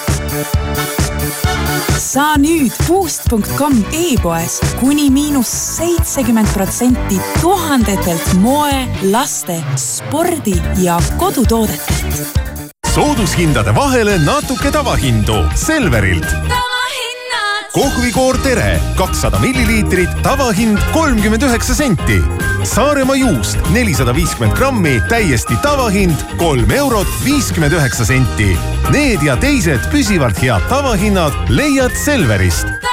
saa nüüd Boost.com e-poes kuni miinus seitsekümmend protsenti tuhandetelt moe, laste, spordi ja kodutoodetelt. soodushindade vahele natuke tavahindu Selverilt. Kohvikoor Tere kakssada milliliitrit, tavahind kolmkümmend üheksa senti. Saaremaa juust nelisada viiskümmend grammi, täiesti tavahind kolm eurot viiskümmend üheksa senti. Need ja teised püsivalt head tavahinnad leiad Selverist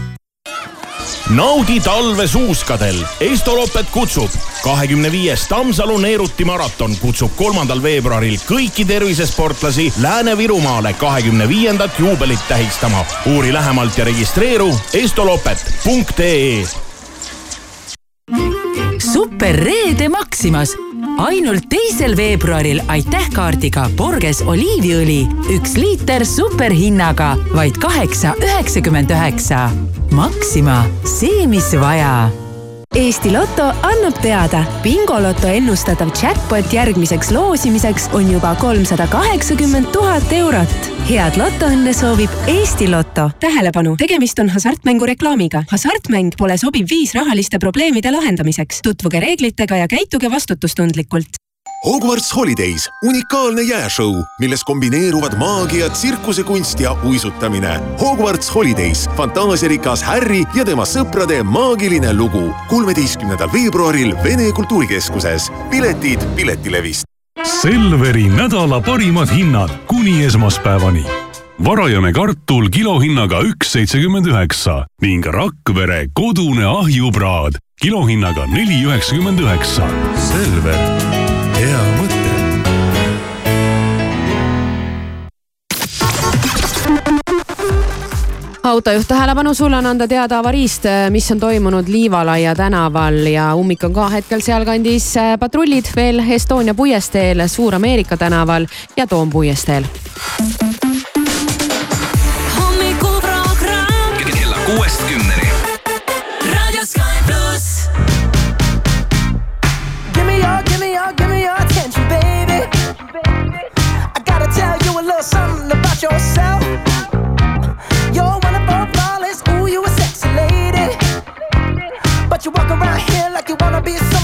naudi talve suuskadel. Estoloppet kutsub. kahekümne viies Tammsalu Neeruti maraton kutsub kolmandal veebruaril kõiki tervisesportlasi Lääne-Virumaale kahekümne viiendat juubelit tähistama. uuri lähemalt ja registreeru estolopet.ee superreede Maximas ainult teisel veebruaril aitäh kaardiga Borges oliiviõli, üks liiter superhinnaga vaid kaheksa üheksakümmend üheksa. Maxima, see, mis vaja Eesti Loto annab teada, bingoloto ennustatav jackpot järgmiseks loosimiseks on juba kolmsada kaheksakümmend tuhat eurot. head lotoõnne soovib Eesti Loto. tähelepanu, tegemist on hasartmängu reklaamiga. hasartmäng pole sobiv viis rahaliste probleemide lahendamiseks. tutvuge reeglitega ja käituge vastutustundlikult. Hogwarts Holidays, unikaalne jääšõu, milles kombineeruvad maagia, tsirkusekunst ja uisutamine. Hogwarts Holidays, fantaasiarikas Harry ja tema sõprade maagiline lugu. kolmeteistkümnendal veebruaril Vene Kultuurikeskuses. piletid Piletilevist. Selveri nädala parimad hinnad kuni esmaspäevani. varajane kartul kilohinnaga üks seitsekümmend üheksa ning Rakvere kodune ahjupraad kilohinnaga neli üheksakümmend üheksa. Selver, autojuht, tähelepanu, sulle on anda teada avariist, mis on toimunud Liivalaia tänaval ja ummik on ka hetkel sealkandis. patrullid veel Estonia puiesteel, Suur-Ameerika tänaval ja Toom puiesteel. hommikuprogramm kella kuuest kümneni. Raadio Sky pluss. Give me your, give me your, give me your attention, baby. I gotta tell you a little something about yourself. You walk around here like you wanna be someone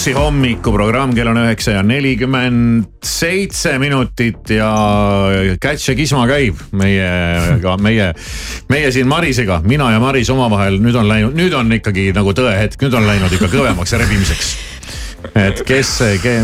plussi hommikuprogramm, kell on üheksa ja nelikümmend seitse minutit ja Käts ja Kisma käib meiega, meie, meie siin Marisega, mina ja Maris omavahel, nüüd on läinud, nüüd on ikkagi nagu tõehetk, nüüd on läinud ikka kõvemaks rebimiseks. et kes,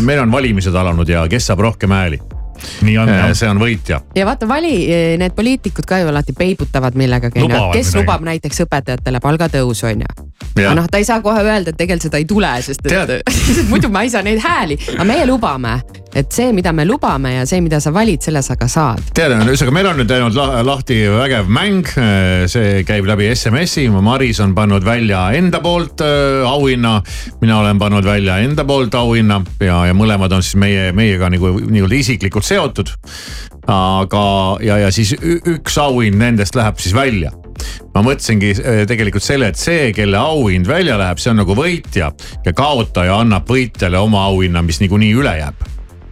meil on valimised alanud ja kes saab rohkem hääli. Nii on jah. see on võitja. ja vaata, vali, need poliitikud ka ju alati peibutavad millegagi, kes midagi. lubab näiteks õpetajatele palgatõusu, onju. Jah. aga noh, ta ei saa kohe öelda, et tegelikult seda ei tule, sest et *laughs* muidu ma ei saa neid hääli, aga meie lubame, et see, mida me lubame ja see, mida sa valid, selle sa ka saad. tead, ühesõnaga meil on nüüd läinud la- lahti vägev mäng, see käib läbi SMS-i, Maris on pannud välja enda poolt äh, auhinna. mina olen pannud välja enda poolt auhinna ja, ja mõlemad on siis meie, meiega nagu nii-öelda isiklikult seotud. aga, ja, ja siis üks auhind nendest läheb siis välja ma mõtlesingi äh, tegelikult selle, et see, kelle auhind välja läheb, see on nagu võitja ja kaotaja annab võitjale oma auhinna, mis niikuinii üle jääb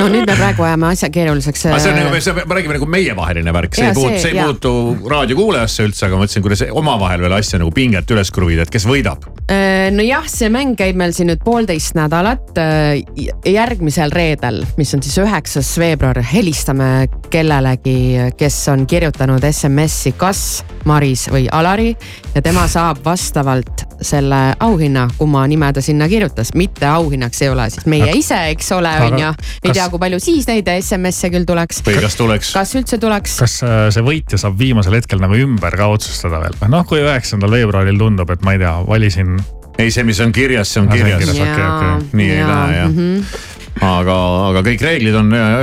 no nüüd me praegu ajame asja keeruliseks. aga see on nagu, see- me räägime nagu meievaheline värk, see ei puutu, see- ei puutu raadiokuulajasse üldse, aga ma mõtlesin, kuidas omavahel veel asja nagu pinget üles kruvida, et kes võidab. Äh, nojah, see mäng käib meil siin nüüd poolteist nädalat. järgmisel reedel, mis on siis üheksas veebruar, helistame kellelegi, kes on kirjutanud SMS-i kas Maris või Alari ja tema saab vastavalt selle auhinna, kumma nime ta sinna kirjutas, mitte auhinnaks ei ole siis meie ise, eks ole, on ju. ei kas- tea, kui palju siis neid SMS-e küll tuleks. või kas tuleks? kas üldse tuleks? kas äh, see võitja saab viimasel hetkel nagu ümber ka otsustada veel või noh, kui üheksandal veebruaril tundub, et ma ei tea, valisin. ei, see, mis on kirjas, see on Ah, kirjas. okei, okei. nii ei Jaa, lähe jah mhm. aga, aga kõik reeglid on äh,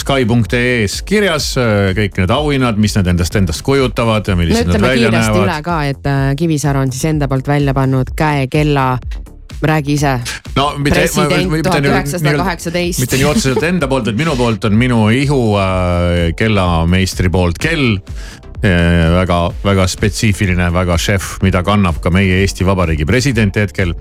Sky.ee-s kirjas, kõik need auhinnad, mis need endast, endast kujutavad ja no millised nad ütleme välja kiiresti üle näevad. ka, et äh, Kivisaar on siis enda poolt välja pannud käekella, räägi ise. No mitte, üheksasada kaheksateist. mitte nii otseselt enda poolt, et minu poolt on minu ihu äh, kellameistri poolt kell äh, väga, väga spetsiifiline, väga šef, mida kannab ka meie Eesti Vabariigi president hetkel.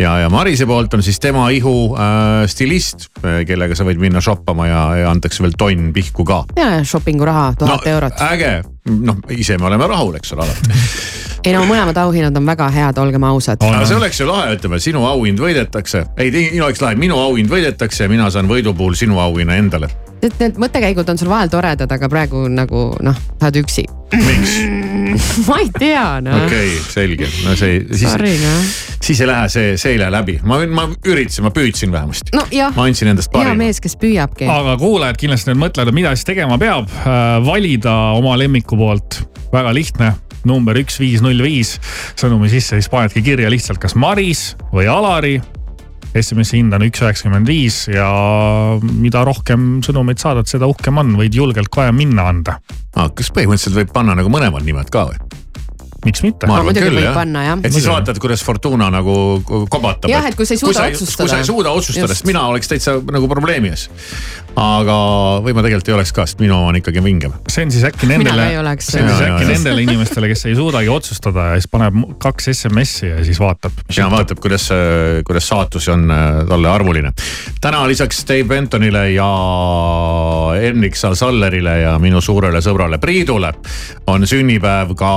ja, ja Marise poolt on siis tema ihu äh, stilist, kellega sa võid minna shoppama ja, ja antakse veel tonn pihku ka. ja shopping'u raha tuhat eurot. äge, noh ise me oleme rahul, eks ole alati. *laughs* ei no mõlemad auhinnad on väga head, olgem ausad. aga see oleks ju lahe, ütleme, sinu auhind võidetakse, ei, minu oleks lahe, minu auhind võidetakse ja mina saan võidu puhul sinu auhinna endale. et need mõttekäigud on sul vahel toredad, aga praegu nagu noh, oled üksi. miks? *laughs* ma ei tea noh. okei okay,, selge, no see siis, Sorry, noh. siis ei lähe see, see ei lähe läbi, ma, ma üritasin, ma püüdsin vähemasti. nojah, ma andsin endast hea parima. mees, kes püüabki. aga kuulajad kindlasti nüüd mõtlevad, mida siis tegema peab. valida oma lemmiku poolt, väga lihtne number üks, viis, null, viis sõnumi sisse, siis panedki kirja lihtsalt kas Maris või Alari. SMS-i hind on üks üheksakümmend viis ja mida rohkem sõnumeid saadad, seda uhkem on, võid julgelt kohe minna anda. kas põhimõtteliselt võib panna nagu mõlemad nimed ka või? miks mitte? ma arvan muidugi küll võib jah panna, jah. et siis Muidugi. vaatad, kuidas Fortuna nagu kobatab. Jah, et kui sa ei suuda otsustada. kui sa ei suuda otsustada, sest mina oleks täitsa nagu probleemi ees. Aga, või ma tegelikult ei oleks ka, sest minu on ikkagi vingem. see on siis äkki nendele, see on siis äkki nendele inimestele, kes ei suudagi otsustada ja siis paneb kaks SMS-i ja siis vaatab. ja vaatab, kuidas, kuidas saatus on äh, talle armuline. täna lisaks Dave Bentonile ja Ernik Salsallerile ja minu suurele sõbrale Priidule on sünnipäev ka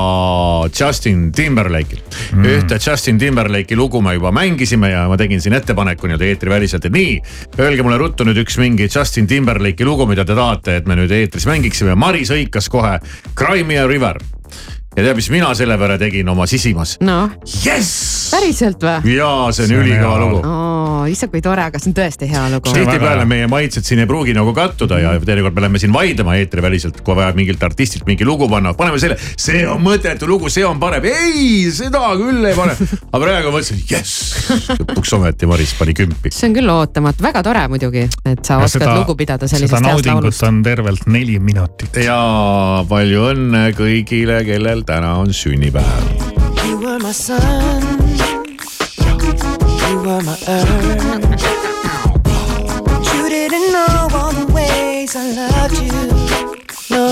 Justin Timberlake'il mm.. ühte Justin Timberlake'i lugu me juba mängisime ja ma tegin siin ettepaneku nii-öelda eetriväliselt, et nii, öelge mulle ruttu nüüd üks mingi Justin Timberlake'i lugu, mida te tahate, et me nüüd eetris mängiksime ja Maris hõikas kohe Cry me a river. ja tead, mis mina selle peale tegin oma sisimas? noh. jess. päriselt või? jaa, see on ülikõva lugu oo, issand kui tore, aga see on tõesti hea lugu. tihtipeale meie maitsed siin ei pruugi nagu kattuda ja teinekord me läheme siin vaidlema eetriväliselt, kui vaja mingilt artistilt mingi lugu panna, paneme selle, see on mõttetu lugu, see on parem, ei, seda küll ei pane. aga praegu mõtlesin, jess, lõpuks ometi Maris pani kümpi. see on küll ootamatu, väga tore muidugi, et sa Ja oskad seda- lugu pidada sellisest heast naudingut laulust. on tervelt neli minutit. ja palju õnne kõigile, kellel täna on sünnipäev. You were my sun. You were my earth. You didn't know all the ways I loved you. No.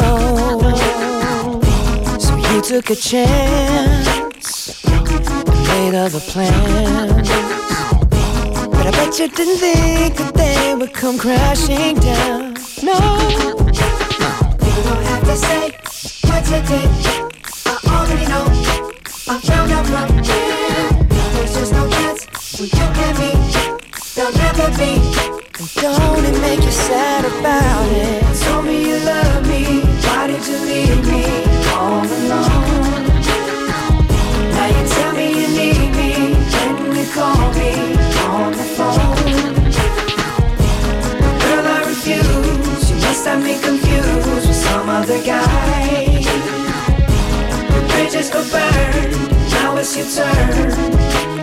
So you took a chance and made other plans. But I bet you didn't think that they would come crashing down. No. You don't have to say what you did. I already know. I found out right there. When you me they'll never be. And don't it make you sad about it? Told me you love me, why did you leave me all alone? Now you tell me you need me, when you call me on the phone. Girl, I refuse, you must have me confused with some other guy. Bridges go burn, now it's your turn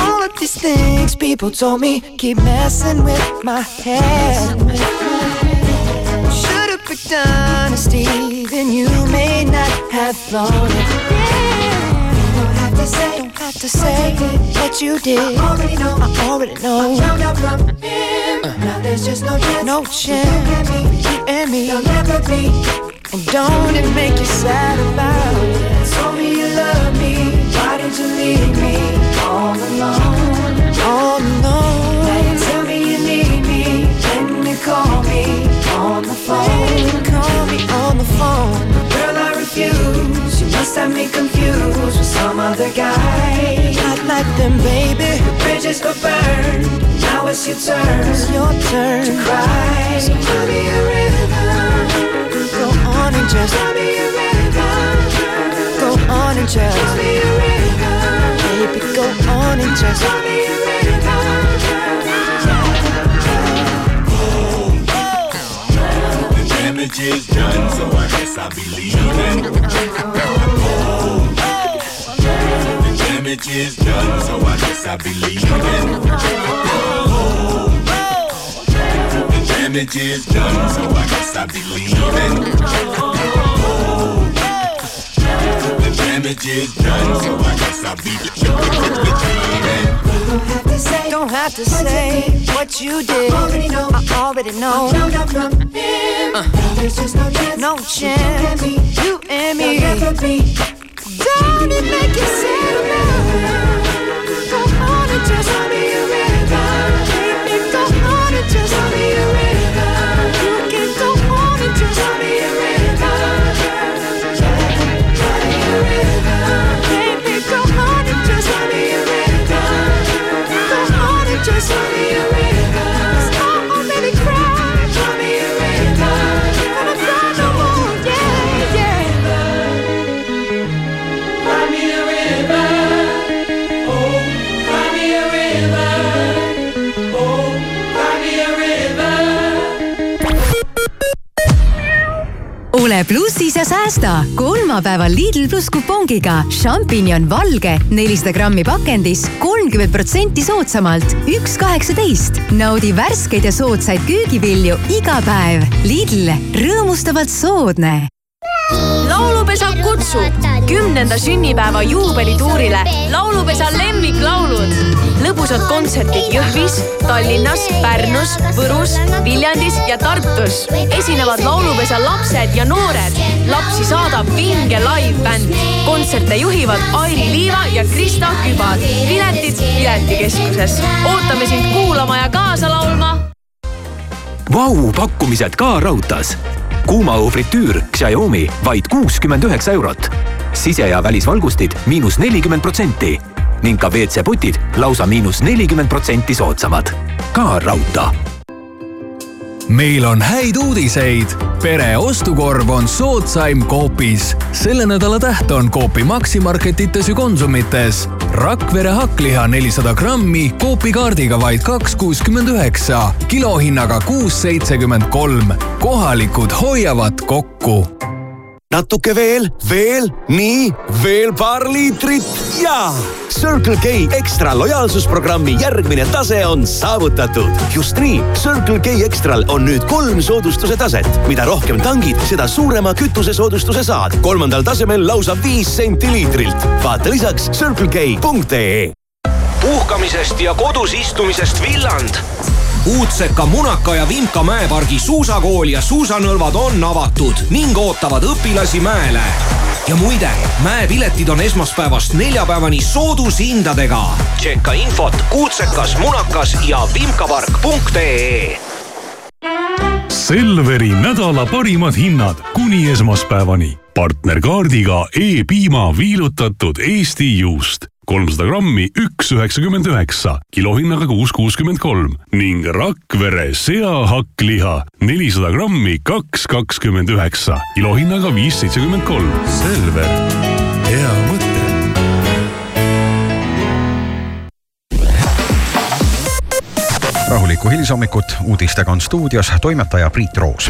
And all of these things people told me keep messing with my head. Should've picked honesty, then you may not have thought it. Don't have to say, don't have to say what you did. I already know, I already know. I found out from him. Uh. Now there's just no chance, no chance. You and me, you'll never be. And don't it make you sad about it? Told me you love me, why did you leave me all alone? Oh, All alone. Now you tell me you need me, when you call me on the phone. Call me on the phone. Girl, I refuse. You must have me confused with some other guy. Not like them, baby. The bridges go burn. Now it's your turn. It's your turn to cry. So tell me a rhythm. Go on and just tell me a rhythm. Go on and just tell me a rhythm. Baby, go on and just tell me a The damage is done, so I guess I'll be leaving. Oh, the damage is done, so I guess I'll be leaving. Oh, the damage is done, so I guess I'll be leaving. Oh, the damage is done, so I guess I'll be leaving. Don't have to say what you did. I already know. I already know. Uh, no chance. You and me. Don't it make you sad säästa kolmapäeval Lidl pluss kupongiga šampinjon valge nelisada grammi pakendis kolmkümmend protsenti soodsamalt, üks kaheksateist. naudi värskeid ja soodsaid köögivilju iga päev. Lidl, rõõmustavalt soodne laulupesa kutsub kümnenda sünnipäeva juubelituurile laulupesa lemmiklaulud. Lõbusad kontserdid Jõhvis, Tallinnas, Pärnus, Võrus, Viljandis ja Tartus. esinevad laulupesa lapsed ja noored. lapsi saadab vinge live-bänd. kontserte juhivad Airi Liiva ja Krista Kübar. piletid Piletikeskuses. ootame sind kuulama ja kaasa laulma Vau, pakkumised ka raudtees. kuumaõhufritüür Xiaomi vaid kuuskümmend üheksa eurot. sise- ja välisvalgustid miinus nelikümmend protsenti ning ka WC-potid lausa miinus nelikümmend protsenti soodsamad. ka raudtee meil on häid uudiseid. pere ostukorv on soodsaim Coopis. selle nädala täht on Coopi Maximarketites ja Konsumites. Rakvere hakkliha nelisada grammi Coopi kaardiga vaid kaks kuuskümmend üheksa, kilohinnaga kuus seitsekümmend kolm. kohalikud hoiavad kokku natuke veel, veel, nii, veel paar liitrit ja Circle K ekstra lojaalsusprogrammi järgmine tase on saavutatud. just nii, Circle K ekstral on nüüd kolm soodustuse taset. mida rohkem tangid, seda suurema kütusesoodustuse saad. kolmandal tasemel lausa viis senti liitrilt. vaata lisaks circlek.ee puhkamisest ja kodus istumisest villand Uudseka, Munaka ja Vimka mäepargi suusakool ja suusanõlvad on avatud ning ootavad õpilasi mäele. ja muide, mäepiletid on esmaspäevast neljapäevani soodushindadega. tšekka infot Uudsekas, Munakas ja vimkapark.ee Selveri nädala parimad hinnad kuni esmaspäevani. partnerkaardiga E-piima viilutatud Eesti juust kolmsada grammi, üks üheksakümmend üheksa, kilohinnaga kuus kuuskümmend kolm ning Rakvere seahakkliha nelisada grammi, kaks kakskümmend üheksa, kilohinnaga viis seitsekümmend kolm. Selver, hea mõte. rahulikku hilisommikut, uudistega on stuudios toimetaja Priit Roos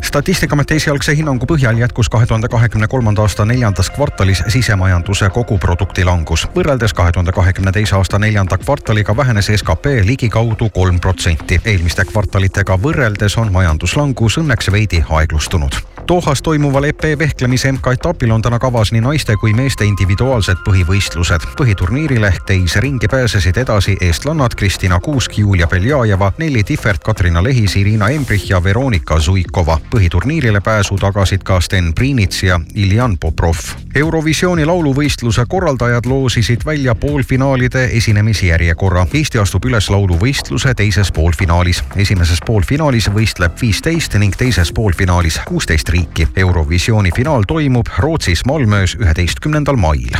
statistikaameti esialgse hinnangu põhjal jätkus kahe tuhande kahekümne kolmanda aasta neljandas kvartalis sisemajanduse koguprodukti langus. võrreldes kahe tuhande kahekümne teise aasta neljanda kvartaliga vähenes skp ligikaudu kolm protsenti. eelmiste kvartalitega võrreldes on majanduslangus õnneks veidi aeglustunud. Dohas toimuval EP vehklemise MK-etapil on täna kavas nii naiste kui meeste individuaalsed põhivõistlused. põhiturniirile ehk teise ringi pääsesid edasi eestlannad Kristina Kuusk, Julia Beljajeva, Nelli Tihvert, Katrina Lehis, Irina Embrich ja Veronika Zuikova põhiturniirile pääsu tagasid ka Sten Priinits ja Iljan Poprov. Eurovisiooni lauluvõistluse korraldajad loosisid välja poolfinaalide esinemisjärjekorra. Eesti astub üles lauluvõistluse teises poolfinaalis. esimeses poolfinaalis võistleb viisteist ning teises poolfinaalis kuusteist riiki. Eurovisiooni finaal toimub Rootsis Malmöös üheteistkümnendal mail.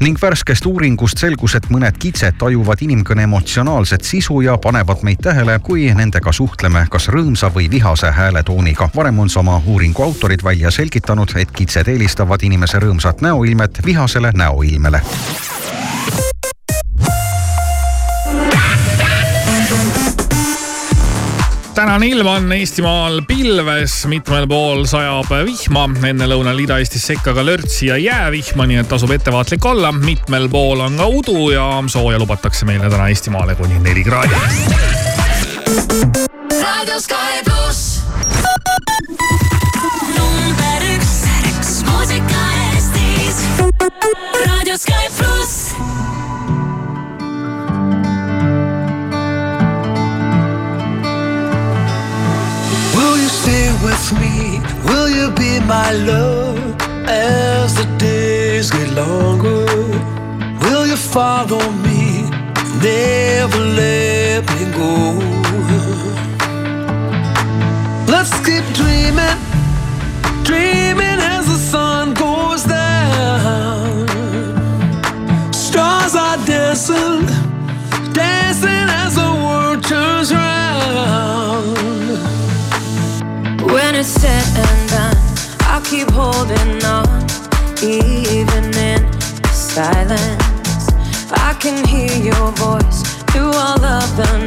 ning värskest uuringust selgus, et mõned kitsed tajuvad inimkõne emotsionaalset sisu ja panevad meid tähele, kui nendega suhtleme kas rõõmsa või vihase hääletooniga. varem on sama uuringu autorid välja selgitanud, et kitsed eelistavad inimese rõõmsat näoilmet vihasele näoilmele. Tänane ilm on Eestimaal pilves, mitmel pool sajab vihma, ennelõunal Ida-Eestis sekka ka lörtsi ja jäävihma, nii et tasub ettevaatlik olla. mitmel pool on ka udu ja sooja lubatakse meile täna Eestimaale kuni neli kraadi. raadio Sky pluss. number üks, muusika Eestis. raadio Sky pluss. My love as the days get longer? Will you follow me? Never let me go. Let's keep dreaming, dreaming as the sun goes down. Stars are dancing, dancing as the world turns round. When it's said and keep holding on, even in silence. I can hear your voice through all of the noise.